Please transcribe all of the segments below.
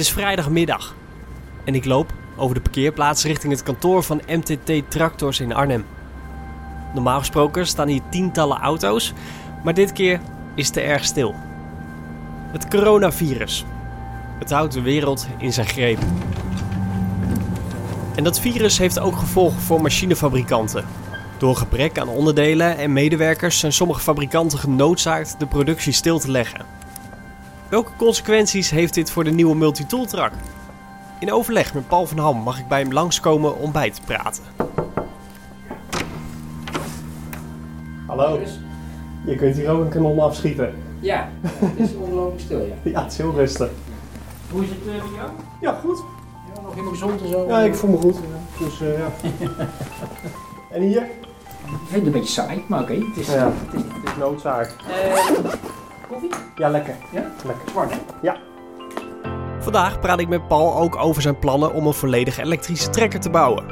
is vrijdagmiddag en ik loop over de parkeerplaats richting het kantoor van MTT Tractors in Arnhem. Normaal gesproken staan hier tientallen auto's, maar dit keer is het erg stil. Het coronavirus. Het houdt de wereld in zijn greep. En dat virus heeft ook gevolgen voor machinefabrikanten. Door gebrek aan onderdelen en medewerkers zijn sommige fabrikanten genoodzaakt de productie stil te leggen. Welke consequenties heeft dit voor de nieuwe multitool truck? In overleg met Paul van Ham mag ik bij hem langskomen om bij te praten. Hallo, je kunt hier ook een kanon afschieten. Ja, het is ongelooflijk stil, ja. Ja, het is heel rustig. Hoe is het uh, met jou? Ja, goed. Ja, nog helemaal gezond en zo? Ja, ik voel me goed. Dus uh, ja. en hier? Ik vind het een beetje saai, maar oké. Het, is, Ja. het is Het is noodzaak. Eh, koffie? Ja, lekker. Ja? Lekker. Zwart, hè? Ja. Vandaag praat ik met Paul ook over zijn plannen om een volledig elektrische trekker te bouwen.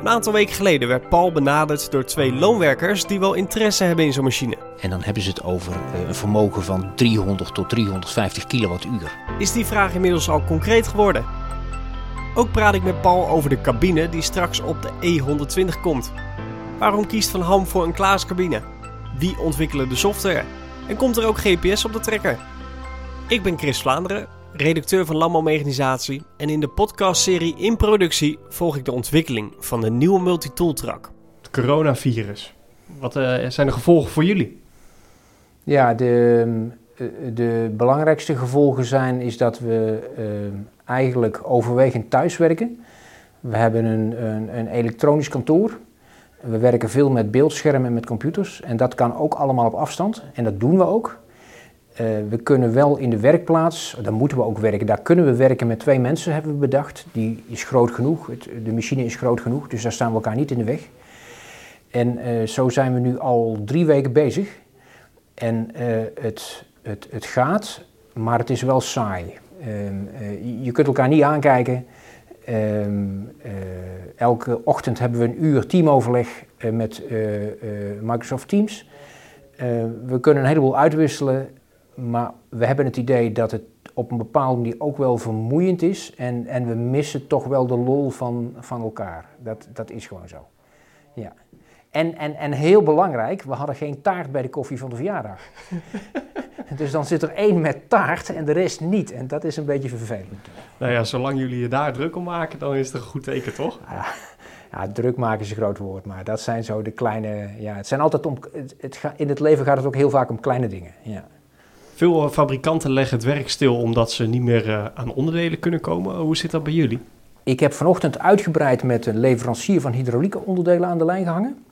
Een aantal weken geleden werd Paul benaderd door twee loonwerkers die wel interesse hebben in zo'n machine. En dan hebben ze het over eh, een vermogen van 300 tot 350 kilowattuur. Is die vraag inmiddels al concreet geworden? Ook praat ik met Paul over de cabine die straks op de E120 komt. Waarom kiest Van Ham voor een Klaas cabine? Wie ontwikkelen de software? En komt er ook GPS op de trekker? Ik ben Chris Vlaanderen, redacteur van Landbouwmechanisatie en in de podcastserie In Productie volg ik de ontwikkeling van de nieuwe multitool truck. Het coronavirus. Wat eh, zijn de gevolgen voor jullie? Ja, de, eh, de belangrijkste gevolgen zijn is dat we eh, eigenlijk overwegend thuiswerken. We hebben een, een, een elektronisch kantoor. We werken veel met beeldschermen en met computers. En dat kan ook allemaal op afstand. En dat doen we ook. Eh, we kunnen wel in de werkplaats, daar moeten we ook werken. Daar kunnen we werken met twee mensen, hebben we bedacht. Die is groot genoeg, de machine is groot genoeg, dus daar staan we elkaar niet in de weg. En eh, zo zijn we nu al drie weken bezig. En eh, het, het, het gaat, maar het is wel saai. Ehm, eh, je kunt elkaar niet aankijken. Ehm, eh, elke ochtend hebben we een uur teamoverleg eh, met eh, Microsoft Teams. We kunnen een heleboel uitwisselen, maar we hebben het idee dat het op een bepaalde manier ook wel vermoeiend is. En, en we missen toch wel de lol van, van elkaar. Dat, dat is gewoon zo. Ja. En, en, en heel belangrijk, we hadden geen taart bij de koffie van de verjaardag. dus dan zit er één met taart en de rest niet. En dat is een beetje vervelend. Nou ja, zolang jullie je daar druk om maken, dan is het een goed teken, toch? Ja, druk maken is een groot woord, maar dat zijn zo de kleine. Ja, het zijn altijd om. Het, in het leven gaat het ook heel vaak om kleine dingen. Ja. Veel eh, fabrikanten leggen het werk stil omdat ze niet meer eh, aan onderdelen kunnen komen. Hoe zit dat bij jullie? Ik heb vanochtend uitgebreid met een leverancier van hydraulieke onderdelen aan de lijn gehangen.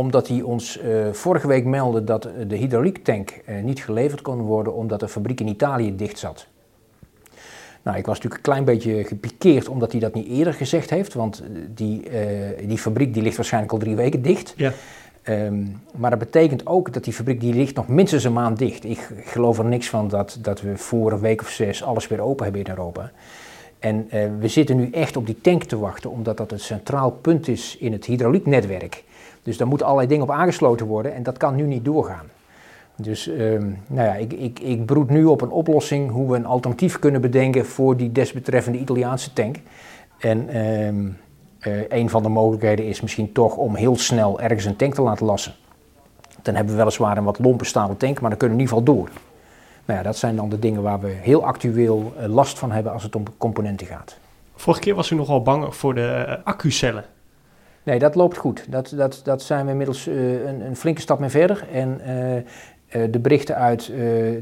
Omdat hij ons eh, vorige week meldde dat de hydrauliektank eh, niet geleverd kon worden omdat de fabriek in Italië dicht zat. Nou, ik was natuurlijk een klein beetje gepikeerd omdat hij dat niet eerder gezegd heeft. Want eh, die, die fabriek die ligt waarschijnlijk al drie weken dicht. Ja. Ehm, maar dat betekent ook dat die fabriek die ligt nog minstens een maand dicht. Ik geloof er niks van dat, dat we voor een week of zes alles weer open hebben in Europa. En we zitten nu echt op die tank te wachten, omdat dat een centraal punt is in het hydraulieknetwerk. Dus daar moeten allerlei dingen op aangesloten worden en dat kan nu niet doorgaan. Dus ehm, nou ja, ik, ik, ik broed nu op een oplossing hoe we een alternatief kunnen bedenken voor die desbetreffende Italiaanse tank. En ehm, eh, een van de mogelijkheden is misschien toch om heel snel ergens een tank te laten lassen. Dan hebben we weliswaar een wat lompe stalen tank, maar dan kunnen we in ieder geval door. Nou ja, dat zijn dan de dingen waar we heel actueel eh, last van hebben als het om componenten gaat. Vorige keer was u nogal bang voor de eh, accucellen. Nee, dat loopt goed. Dat, dat, dat zijn we inmiddels eh, een, een flinke stap mee verder. En eh, eh, de berichten uit,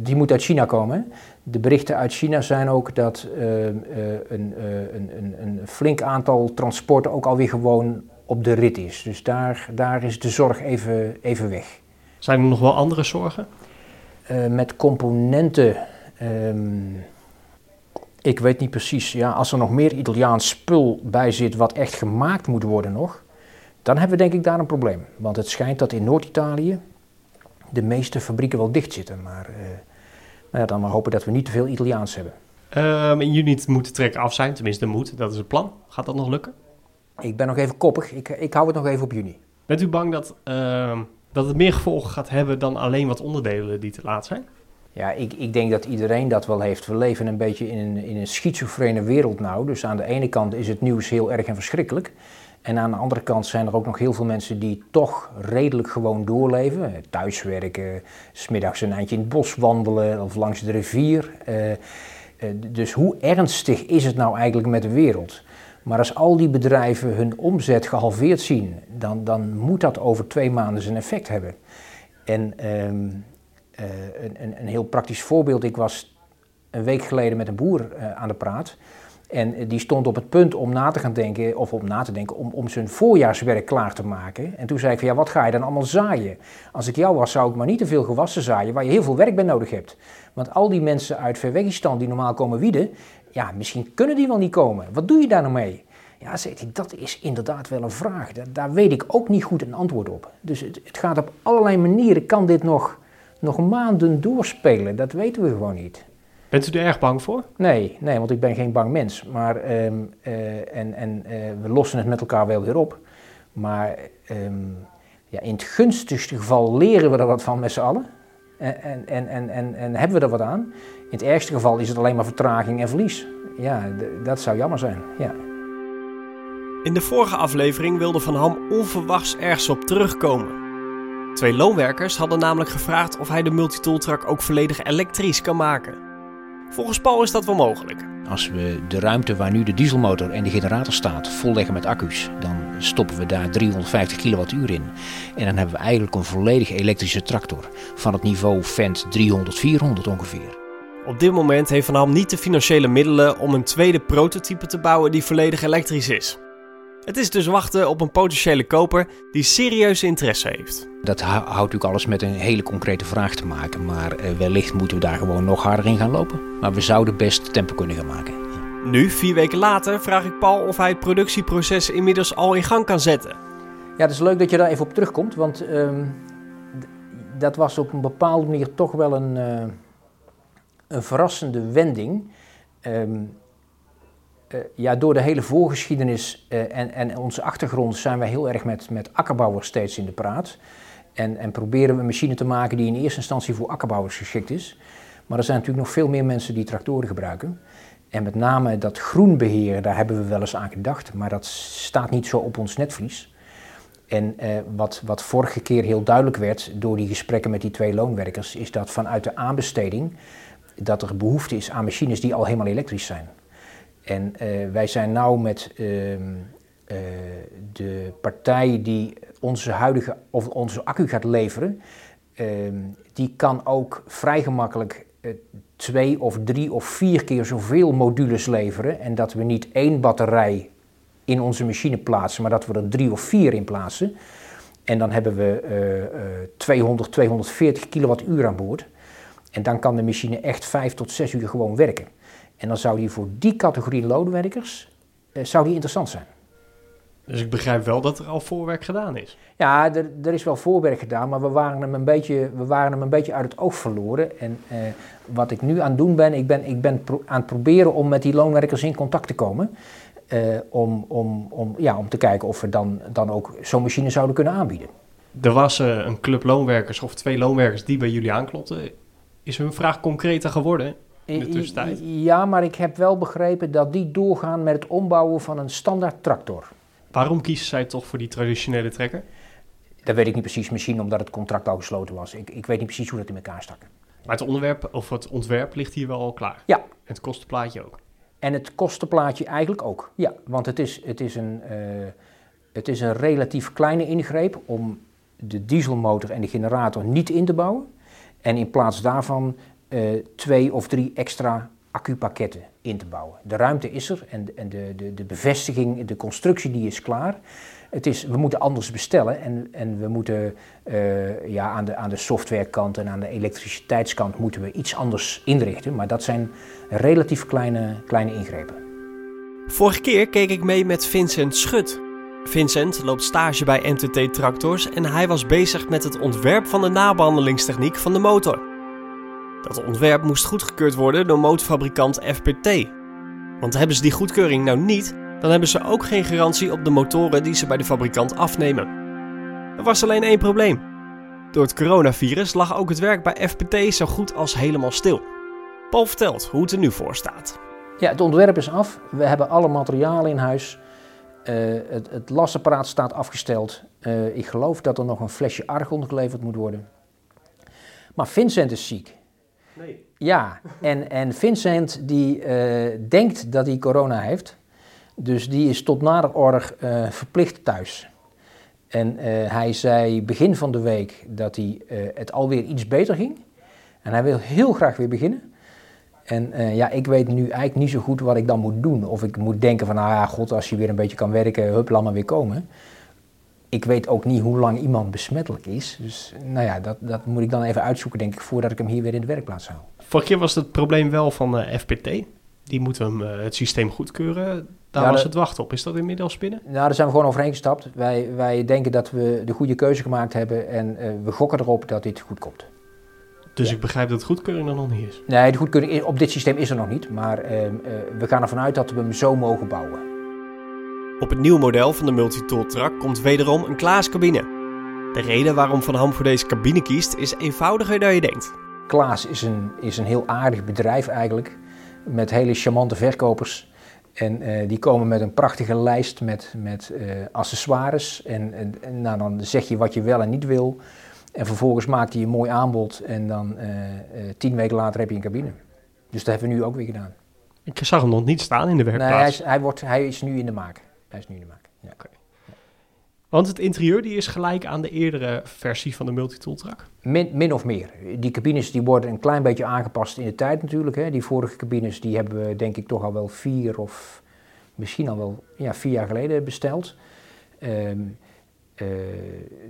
die moeten uit China komen. hè. De berichten uit China zijn ook dat een, een, een, een flink aantal transporten ook alweer gewoon op de rit is. Dus daar, daar is de zorg even, even weg. Zijn er nog wel andere zorgen? Met componenten. ehm, ik weet niet precies. Ja, als er nog meer Italiaans spul bij zit wat echt gemaakt moet worden nog, dan hebben we denk ik daar een probleem. Want het schijnt dat in Noord-Italië de meeste fabrieken wel dicht zitten. Maar eh, nou ja, dan maar hopen dat we niet te veel Italiaans hebben. Ehm, in juni moet de trek af zijn, tenminste moet. Dat is het plan. Gaat dat nog lukken? Ik ben nog even koppig. Ik, ik hou het nog even op juni. Bent u bang dat, ehm, dat het meer gevolgen gaat hebben dan alleen wat onderdelen die te laat zijn? Ja, ik, ik denk dat iedereen dat wel heeft. We leven een beetje in een, in een schizofrene wereld nou. Dus aan de ene kant is het nieuws heel erg en verschrikkelijk. En aan de andere kant zijn er ook nog heel veel mensen die toch redelijk gewoon doorleven. Thuiswerken, smiddags een eindje in het bos wandelen of langs de rivier. Eh, eh, dus hoe ernstig is het nou eigenlijk met de wereld? Maar als al die bedrijven hun omzet gehalveerd zien, dan, dan moet dat over twee maanden zijn effect hebben. En ehm, eh, een, een, een, heel praktisch voorbeeld, ik was een week geleden met een boer aan de praat. En die stond op het punt om na te gaan denken, of om na te denken, om, om zijn voorjaarswerk klaar te maken. En toen zei ik van ja, wat ga je dan allemaal zaaien? Als ik jou was, zou ik maar niet te veel gewassen zaaien waar je heel veel werk bij nodig hebt. Want al die mensen uit Verwegistan die normaal komen wieden, ja, misschien kunnen die wel niet komen. Wat doe je daar nou mee? Ja, zegt hij, dat is inderdaad wel een vraag. Daar, daar weet ik ook niet goed een antwoord op. Dus het, het gaat op allerlei manieren, kan dit nog, nog maanden doorspelen? Dat weten we gewoon niet. Bent u er erg bang voor? Nee, nee want ik ben geen bang mens. Maar, um, uh, en en uh, we lossen het met elkaar wel weer op. Maar um, ja, in het gunstigste geval leren we er wat van met z'n allen. En, en, en, en, en, hebben we er wat aan. In het ergste geval is het alleen maar vertraging en verlies. Ja, dat zou jammer zijn. Ja. In de vorige aflevering wilde Van Ham onverwachts ergens op terugkomen. Twee loonwerkers hadden namelijk gevraagd of hij de multitooltruck ook volledig elektrisch kan maken. Volgens Paul is dat wel mogelijk. Als we de ruimte waar nu de dieselmotor en de generator staat volleggen met accu's, dan stoppen we daar 350 kilowattuur in. En dan hebben we eigenlijk een volledig elektrische tractor van het niveau Fendt 300, 400 ongeveer. Op dit moment heeft Van Ham niet de financiële middelen om een tweede prototype te bouwen die volledig elektrisch is. Het is dus wachten op een potentiële koper die serieuze interesse heeft. Dat houdt natuurlijk alles met een hele concrete vraag te maken. Maar eh, wellicht moeten we daar gewoon nog harder in gaan lopen. Maar we zouden best tempo kunnen gaan maken. Nu, vier weken later, vraag ik Paul of hij het productieproces inmiddels al in gang kan zetten. Ja, het is leuk dat je daar even op terugkomt. Want uh, dat was op een bepaalde manier toch wel een, uh, een verrassende wending. Um, ja, door de hele voorgeschiedenis uh, en, en onze achtergrond zijn wij heel erg met, met akkerbouwers steeds in de praat. En, en proberen we een machine te maken die in eerste instantie voor akkerbouwers geschikt is. Maar er zijn natuurlijk nog veel meer mensen die tractoren gebruiken. En met name dat groenbeheer, daar hebben we wel eens aan gedacht, maar dat staat niet zo op ons netvlies. En uh, wat, wat vorige keer heel duidelijk werd door die gesprekken met die twee loonwerkers, is dat vanuit de aanbesteding dat er behoefte is aan machines die al helemaal elektrisch zijn. En uh, wij zijn nou met uh, uh, de partij die onze huidige of onze accu gaat leveren, ehm, die kan ook vrij gemakkelijk eh, twee of drie of vier keer zoveel modules leveren. En dat we niet één batterij in onze machine plaatsen, maar dat we er drie of vier in plaatsen. En dan hebben we 200, 240 kilowattuur aan boord. En dan kan de machine echt vijf tot zes uur gewoon werken. En dan zou die voor die categorie loonwerkers eh, zou die interessant zijn. Dus ik begrijp wel dat er al voorwerk gedaan is. Ja, er, er is wel voorwerk gedaan, maar we waren hem een beetje, we waren hem een beetje uit het oog verloren. En eh, wat ik nu aan het doen ben, ik ben, ik ben aan het proberen om met die loonwerkers in contact te komen. Uh, om, om, om, ja, om te kijken of we dan, dan ook zo'n machine zouden kunnen aanbieden. Er was uh, een club loonwerkers of twee loonwerkers die bij jullie aanklopten. Is hun vraag concreter geworden? In de tussentijd? Ja, maar ik heb wel begrepen dat die doorgaan met het ombouwen van een standaard tractor. Waarom kiezen zij toch voor die traditionele trekker? Dat weet ik niet precies, misschien omdat het contract al gesloten was. Ik, ik weet niet precies hoe dat in elkaar stak. Maar het onderwerp, of het ontwerp ligt hier wel al klaar? Ja. En het kostenplaatje ook? En het kostenplaatje eigenlijk ook, ja. Want het is, het is, een, uh, het is een relatief kleine ingreep om de dieselmotor en de generator niet in te bouwen. En in plaats daarvan uh, twee of drie extra accupakketten in te bouwen. De ruimte is er en, en de, de, de bevestiging, de constructie die is klaar. Het is, we moeten anders bestellen en, en we moeten uh, ja, aan, de, aan de softwarekant en aan de elektriciteitskant moeten we iets anders inrichten. Maar dat zijn relatief kleine, kleine ingrepen. Vorige keer keek ik mee met Vincent Schut. Vincent loopt stage bij NTT Tractors en hij was bezig met het ontwerp van de nabehandelingstechniek van de motor. Dat ontwerp moest goedgekeurd worden door motorfabrikant FPT. Want hebben ze die goedkeuring nou niet, dan hebben ze ook geen garantie op de motoren die ze bij de fabrikant afnemen. Er was alleen één probleem. Door het coronavirus lag ook het werk bij FPT zo goed als helemaal stil. Paul vertelt hoe het er nu voor staat. Ja, het ontwerp is af. We hebben alle materialen in huis. Eh, het, het lasapparaat staat afgesteld. Eh, ik geloof dat er nog een flesje argon geleverd moet worden. Maar Vincent is ziek. Nee. Ja, en, en Vincent die eh, denkt dat hij corona heeft. Dus die is tot nader order eh, verplicht thuis. En eh, hij zei begin van de week dat hij, het alweer iets beter ging. En hij wil heel graag weer beginnen. En ja, ik weet nu eigenlijk niet zo goed wat ik dan moet doen. Of ik moet denken van, nou ja, god, als je weer een beetje kan werken, hup, laat maar weer komen. Ik weet ook niet hoe lang iemand besmettelijk is. Dus nou ja, dat, dat moet ik dan even uitzoeken, denk ik, voordat ik hem hier weer in de werkplaats hou. Vorig keer was het probleem wel van eh, FPT. Die moeten hem eh, het systeem goedkeuren. Daar Ja, was de- het wachten op. Is dat inmiddels binnen? Nou, daar zijn we gewoon overheen gestapt. Wij, wij denken dat we de goede keuze gemaakt hebben en eh, we gokken erop dat dit goed komt. Dus Ja. ik begrijp dat goedkeuring er nog niet is. Nee, de goedkeuring op dit systeem is er nog niet, maar eh, eh, we gaan ervan uit dat we hem zo mogen bouwen. Op het nieuwe model van de Multitool Truck komt wederom een Klaas-cabine. De reden waarom Van Ham voor deze cabine kiest is eenvoudiger dan je denkt. Klaas is een, is een heel aardig bedrijf eigenlijk, met hele charmante verkopers. En eh, die komen met een prachtige lijst met, met eh, accessoires. En, en, en nou, dan zeg je wat je wel en niet wil. En vervolgens maakt hij een mooi aanbod en dan eh, eh, tien weken later heb je een cabine. Dus dat hebben we nu ook weer gedaan. Ik zag hem nog niet staan in de Nee, werkplaats. hij is, hij, wordt, hij is nu in de maak. Hij is nu in de maak. Ja. Want het interieur die is gelijk aan de eerdere versie van de Multitool Truck. Min, min of meer. Die cabines die worden een klein beetje aangepast in de tijd natuurlijk. Hè. Die vorige cabines die hebben we denk ik toch al wel vier of misschien al wel ja, vier jaar geleden besteld. Ehm, eh,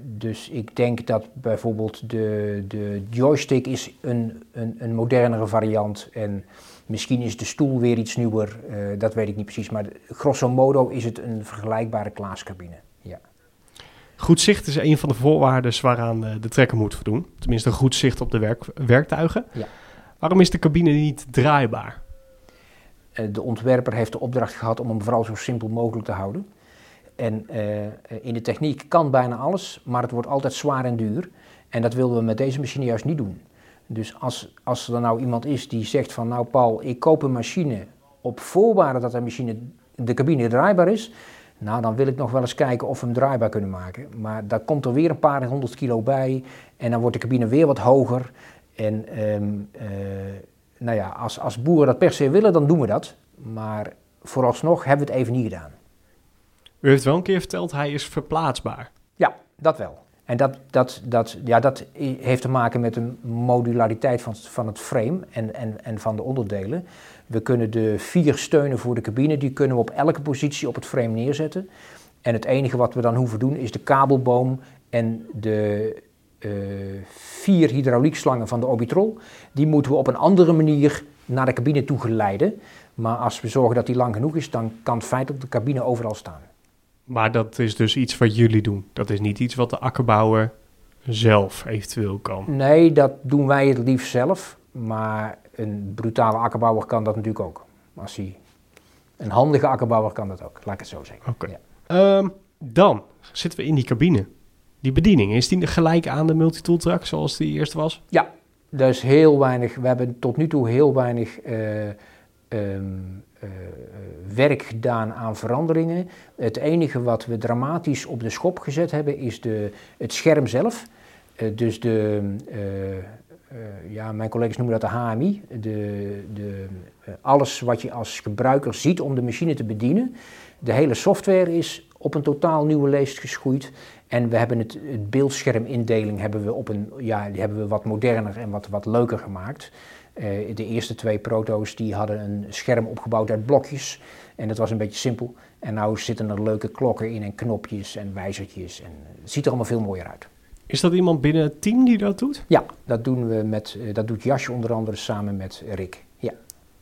dus ik denk dat bijvoorbeeld de, de joystick is een, een, een modernere variant en misschien is de stoel weer iets nieuwer. eh, dat weet ik niet precies, maar grosso modo is het een vergelijkbare Klaascabine. Ja. Goed zicht is een van de voorwaarden waaraan eh, de trekker moet voldoen. Tenminste, een goed zicht op de werk, werktuigen. Ja. Waarom is de cabine niet draaibaar? Eh, de ontwerper heeft de opdracht gehad om hem vooral zo simpel mogelijk te houden. En in de techniek kan bijna alles, maar het wordt altijd zwaar en duur. En dat wilden we met deze machine juist niet doen. Dus als, als er nou iemand is die zegt van nou Paul, ik koop een machine op voorwaarde dat de machine, de cabine draaibaar is. Nou, dan wil ik nog wel eens kijken of we hem draaibaar kunnen maken. Maar daar komt er weer een paar honderd kilo bij. En dan wordt de cabine weer wat hoger. En ehm, eh, nou ja, als, als boeren dat per se willen, dan doen we dat. Maar vooralsnog hebben we het even niet gedaan. U heeft wel een keer verteld, hij is verplaatsbaar. Ja, dat wel. En dat, dat, dat, ja, dat heeft te maken met de modulariteit van, van het frame en, en, en van de onderdelen. We kunnen de vier steunen voor de cabine, die kunnen we op elke positie op het frame neerzetten. En het enige wat we dan hoeven doen is de kabelboom en de eh, vier hydrauliekslangen van de Orbitrol. Die moeten we op een andere manier naar de cabine toe geleiden. Maar als we zorgen dat die lang genoeg is, dan kan feitelijk de cabine overal staan. Maar dat is dus iets wat jullie doen. Dat is niet iets wat de akkerbouwer zelf eventueel kan. Nee, dat doen wij het liefst zelf. Maar een brutale akkerbouwer kan dat natuurlijk ook. Als hij, een handige akkerbouwer kan dat ook, laat ik het zo zeggen. Oké. Ja. Ehm, dan zitten we in die cabine. Die bediening, is die gelijk aan de multitool truck zoals die eerst was? Ja, is heel weinig, we hebben tot nu toe heel weinig eh, ehm, eh, werk gedaan aan veranderingen. Het enige wat we dramatisch op de schop gezet hebben is de, het scherm zelf. Eh, dus de, eh, eh, ja, mijn collega's noemen dat de HMI. De, de, eh, alles wat je als gebruiker ziet om de machine te bedienen. De hele software is op een totaal nieuwe leest geschoeid. En we hebben het, het beeldschermindeling hebben we op een, ja, die hebben we wat moderner en wat, wat leuker gemaakt. Eh, de eerste twee proto's die hadden een scherm opgebouwd uit blokjes. En dat was een beetje simpel. En nu zitten er leuke klokken in en knopjes en wijzertjes. En het ziet er allemaal veel mooier uit. Is dat iemand binnen het team die dat doet? Ja, dat doen we met, eh, dat doet Jasje onder andere samen met Rick. Ja.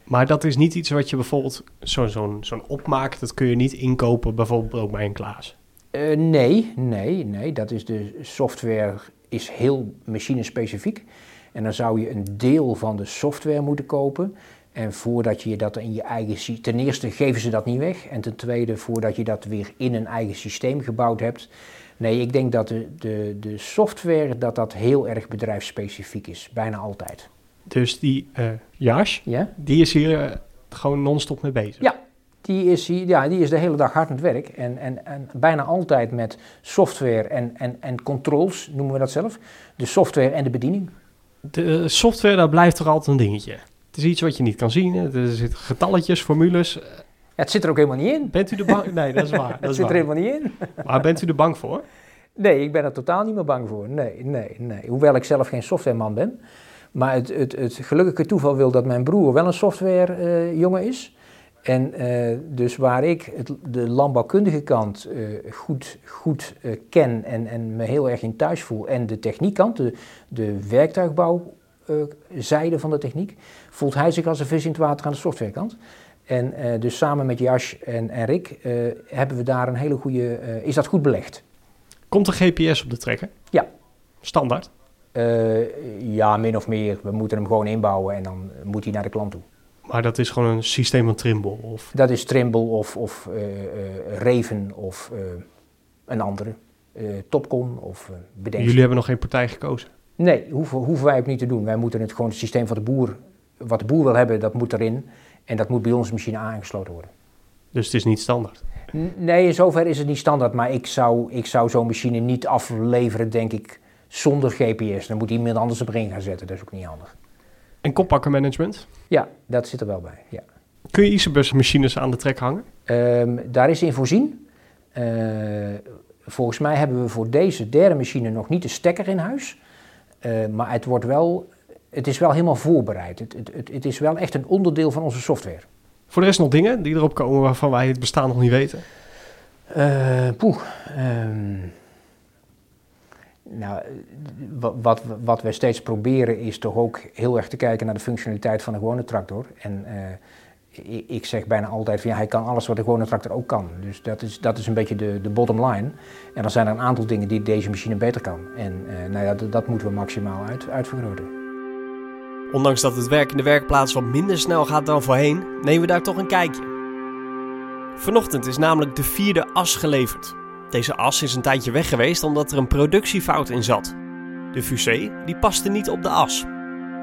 Maar dat is niet iets wat je bijvoorbeeld zo'n zo'n zo'n opmaak, dat kun je niet inkopen bijvoorbeeld ook bij een Klaas. Eh, nee, nee, nee. Dat is de software is heel machine-specifiek. En dan zou je een deel van de software moeten kopen. En voordat je dat in je eigen... Ten eerste geven ze dat niet weg. En ten tweede, voordat je dat weer in een eigen systeem gebouwd hebt... Nee, ik denk dat de, de, de software dat dat heel erg bedrijfsspecifiek is. Bijna altijd. Dus die Jas, Ja? die is hier eh, gewoon non-stop mee bezig. Ja. Die is, hier- ja, die is de hele dag hard aan het werk. En, en, en bijna altijd met software en, en, en controls, noemen we dat zelf. De software en de bediening. De eh, software, dat blijft toch altijd een dingetje. Het is iets wat je niet kan zien. hè. Er zitten getalletjes, formules. Ja, het zit er ook helemaal niet in. Bent u er bang? Nee, dat is waar. Dat Het is zit er helemaal niet in. Maar bent u er bang voor? Nee, ik ben er totaal niet meer bang voor. Nee, nee, nee. Hoewel ik zelf geen softwareman ben. Maar het, het, het gelukkige toeval wil dat mijn broer wel een softwarejongen is. En eh, dus waar ik het, de landbouwkundige kant eh, goed, goed eh, ken en, en me heel erg in thuis voel. En de techniekkant, de, de werktuigbouwzijde van de techniek, voelt hij zich als een vis in het water aan de softwarekant. En eh, dus samen met Jas en, en Rick eh, hebben we daar een hele goede, eh, is dat goed belegd. Komt er GPS op de trekker? Ja. Standaard? Eh, ja, min of meer. We moeten hem gewoon inbouwen en dan moet hij naar de klant toe. Maar dat is gewoon een systeem van Trimble. Of... Dat is Trimble of, of eh, eh, Raven of eh, een andere. Topcon of Bedenk. Jullie hebben nog geen partij gekozen? Nee, hoeven, hoeven wij ook niet te doen. Wij moeten het gewoon het systeem van de boer, wat de boer wil hebben, dat moet erin. En dat moet bij onze machine aangesloten worden. Dus het is niet standaard? N- Nee, in zover is het niet standaard. Maar ik zou, ik zou zo'n machine niet afleveren, denk ik, zonder GPS. Dan moet iemand anders op ring gaan zetten. Dat is ook niet handig. En koppakkenmanagement? Ja, dat zit er wel bij. Ja. Kun je Isabus machines aan de trek hangen? Ehm, daar is in voorzien. Eh, volgens mij hebben we voor deze derde machine nog niet de stekker in huis. Eh, maar het, wordt wel, het is wel helemaal voorbereid. Het, het, het, is wel echt een onderdeel van onze software. Voor de rest nog dingen die erop komen waarvan wij het bestaan nog niet weten? Eh, poeh. ehm, nou, wat, wat, wij steeds proberen is toch ook heel erg te kijken naar de functionaliteit van een gewone tractor. En eh, ik, ik zeg bijna altijd van ja, hij kan alles wat een gewone tractor ook kan. Dus dat is, dat is een beetje de, de bottom line. En dan zijn er een aantal dingen die deze machine beter kan. En eh, nou ja, dat, dat moeten we maximaal uit, uitvergroten. Ondanks dat het werk in de werkplaats wat minder snel gaat dan voorheen, nemen we daar toch een kijkje. Vanochtend is namelijk de vierde as geleverd. Deze as is een tijdje weg geweest omdat er een productiefout in zat. De fusée die paste niet op de as.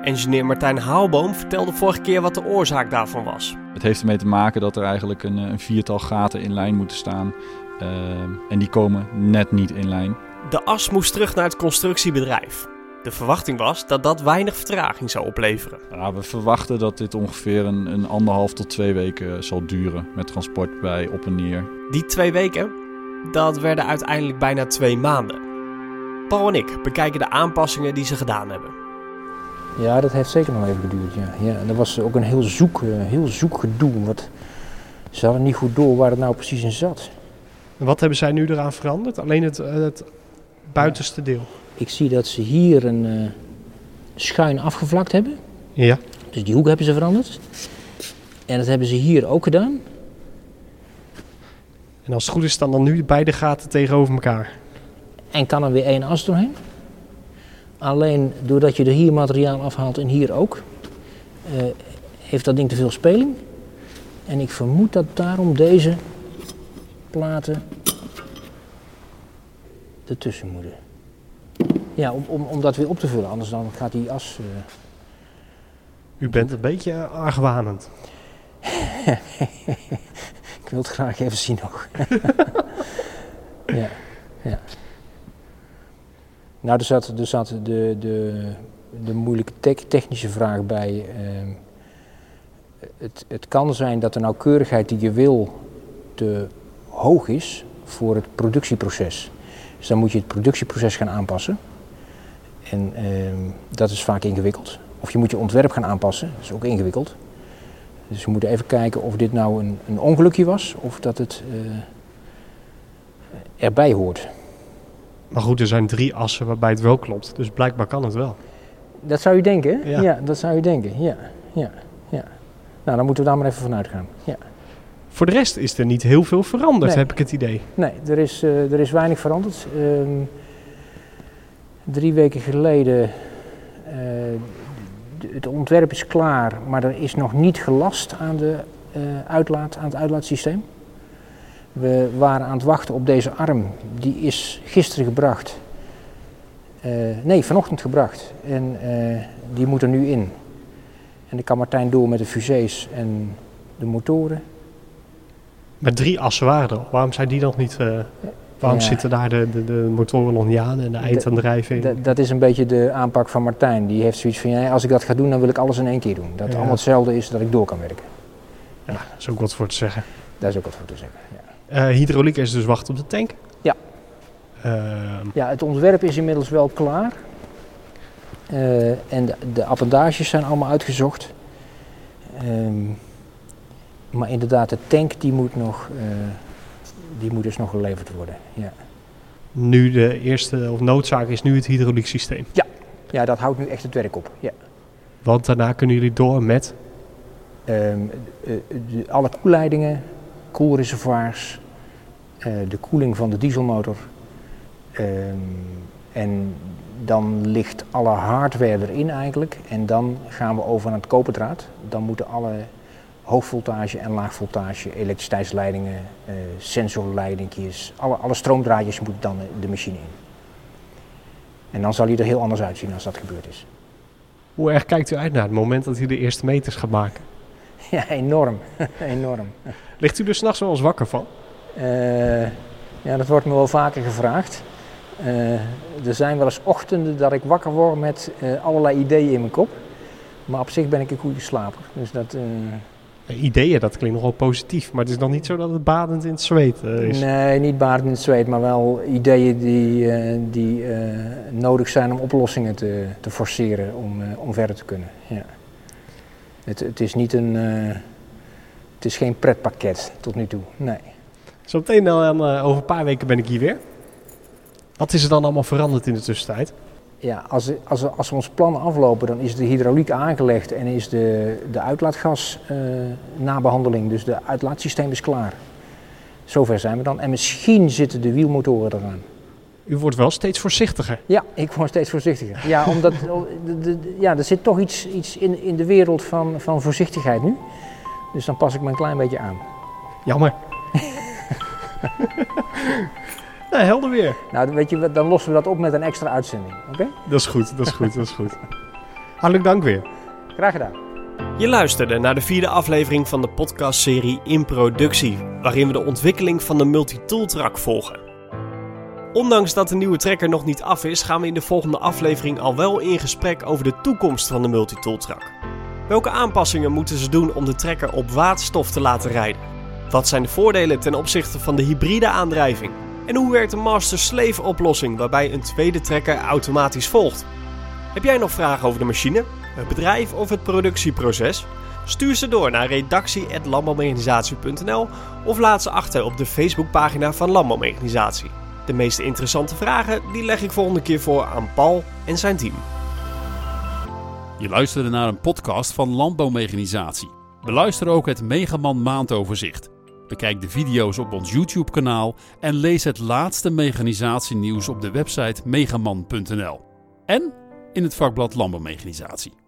Engineer Martijn Haalboom vertelde vorige keer wat de oorzaak daarvan was. Het heeft ermee te maken dat er eigenlijk een, eh, een viertal gaten in lijn moeten staan. Ehm, en die komen net niet in lijn. De as moest terug naar het constructiebedrijf. De verwachting was dat dat weinig vertraging zou opleveren. Ja, we verwachten dat dit ongeveer een, een anderhalf tot twee weken zal duren. Met transport bij op en neer. Die twee weken, dat werden uiteindelijk bijna twee maanden. Paul en ik bekijken de aanpassingen die ze gedaan hebben. Ja, dat heeft zeker nog even geduurd. Ja. Ja, en dat was ook een heel zoek, eh, heel zoek gedoe. Wat, ze hadden niet goed door waar het nou precies in zat. Wat hebben zij nu eraan veranderd? Alleen het, eh, het buitenste deel. Ik zie dat ze hier een eh, schuin afgevlakt hebben. Ja. Dus die hoek hebben ze veranderd. En dat hebben ze hier ook gedaan. En als het goed is, staan dan nu beide gaten tegenover elkaar. En kan er weer één as doorheen. Alleen doordat je er hier materiaal afhaalt en hier ook, eh, heeft dat ding te veel speling. En ik vermoed dat daarom deze platen ertussen moeten. Ja, om, om, om dat weer op te vullen, anders dan gaat die as. eh, U bent een beetje argwanend. Ik wil het graag even zien nog. ja, ja. Nou, er zat, er zat de, de, de moeilijke te- technische vraag bij. ehm, het, het kan zijn dat de nauwkeurigheid die je wil te hoog is voor het productieproces. Dus dan moet je het productieproces gaan aanpassen. En ehm, dat is vaak ingewikkeld. Of je moet je ontwerp gaan aanpassen, dat is ook ingewikkeld. Dus we moeten even kijken of dit nou een, een ongelukje was of dat het eh, erbij hoort. Maar goed, er zijn drie assen waarbij het wel klopt. Dus blijkbaar kan het wel. Dat zou u denken? Ja. Ja, dat zou u denken. Ja, ja, ja. Nou, dan moeten we daar maar even vanuit gaan. Ja. Voor de rest is er niet heel veel veranderd, Nee. heb ik het idee. Nee, er is, eh, er is weinig veranderd. Ehm, drie weken geleden, eh, het ontwerp is klaar, maar er is nog niet gelast aan, de, eh, uitlaat, aan het uitlaatsysteem. We waren aan het wachten op deze arm. Die is gisteren gebracht. Eh, nee, vanochtend gebracht. En eh, die moet er nu in. En dan kan Martijn door met de fusées en de motoren. Met drie assen waren. Waarom zijn die nog niet... waarom Ja. zitten daar de, de, de motoren nog niet aan en de eindaandrijving? Dat, dat is een beetje de aanpak van Martijn. Die heeft zoiets van, ja, als ik dat ga doen, dan wil ik alles in één keer doen. Dat het Ja. allemaal hetzelfde is, dat ik door kan werken. Ja, daar is ook wat voor te zeggen. Daar is ook wat voor te zeggen. Ja. Eh, hydrauliek is dus wachten op de tank. Ja. Ehm, Ja, het ontwerp is inmiddels wel klaar. Eh, en de, de appendages zijn allemaal uitgezocht. Ehm, maar inderdaad, de tank die moet, nog, eh, die moet dus nog geleverd worden. Ja. nu de eerste of noodzaak is nu het hydrauliek systeem. ja, dat houdt nu echt het werk op. Ja. Want daarna kunnen jullie door met... Ehm, eh, de, alle koelleidingen, koelreservoirs, eh, de koeling van de dieselmotor. Ehm, en dan ligt alle hardware erin eigenlijk. En dan gaan we over naar het koperdraad. Dan moeten alle hoogvoltage en laagvoltage elektriciteitsleidingen, eh sensorleidingjes, alle, alle stroomdraadjes moeten dan de machine in. En dan zal hij er heel anders uitzien als dat gebeurd is. Hoe erg kijkt u uit naar het moment dat u de eerste meters gaat maken? Ja, enorm. enorm. Ligt u er s'nachts wel eens wakker van? Eh, ja, dat wordt me wel vaker gevraagd. Eh, er zijn wel eens ochtenden dat ik wakker word met allerlei ideeën in mijn kop. Maar op zich ben ik een goede slaper. Dus dat, Ideeën, dat klinkt nogal positief. Maar het is nog niet zo dat het badend in het zweet eh, is. nee, niet baard in het zweet, maar wel ideeën die, eh, die eh, nodig zijn om oplossingen te, te forceren om, om verder te kunnen. Ja. Het, het is niet een. het is geen pretpakket tot nu toe. Nee. Zometeen dan, eh, over een paar weken ben ik hier weer. Wat is er dan allemaal veranderd in de tussentijd? Ja, als, als, als we ons plan aflopen, dan is de hydrauliek aangelegd en is de, de uitlaatgas eh, nabehandeling, dus de uitlaatsysteem is klaar. Zover zijn we dan. En misschien zitten de wielmotoren eraan. U wordt wel steeds voorzichtiger. Ja, ik word steeds voorzichtiger. Ja, omdat de- ja, er zit toch iets, iets in, in de wereld van, van voorzichtigheid nu. Dus dan pas ik me een klein beetje aan. Jammer. nou, helder weer. Nou, dan weet je, dan lossen we dat op met een extra uitzending. Oké? Dat is goed, dat is goed, dat is goed. Hartelijk dank weer. Graag gedaan. Je luisterde naar de vierde aflevering van de podcastserie In Productie, waarin we de ontwikkeling van de multitool truck volgen. Ondanks dat de nieuwe trekker nog niet af is, gaan we in de volgende aflevering al wel in gesprek over de toekomst van de multitool truck. Welke aanpassingen moeten ze doen om de trekker op waterstof te laten rijden? Wat zijn de voordelen ten opzichte van de hybride aandrijving? En hoe werkt de master-slave oplossing waarbij een tweede trekker automatisch volgt? Heb jij nog vragen over de machine, het bedrijf of het productieproces? Stuur ze door naar redactie.landbouwmechanisatie.nl of laat ze achter op de Facebookpagina van Landbouwmechanisatie. De meest interessante vragen die leg ik volgende keer voor aan Paul en zijn team. Je luisterde naar een podcast van Landbouwmechanisatie. Beluister ook het Megaman maandoverzicht. Bekijk de video's op ons YouTube kanaal en lees het laatste mechanisatienieuws op de website megaman.nl. En in het vakblad Landbouwmechanisatie.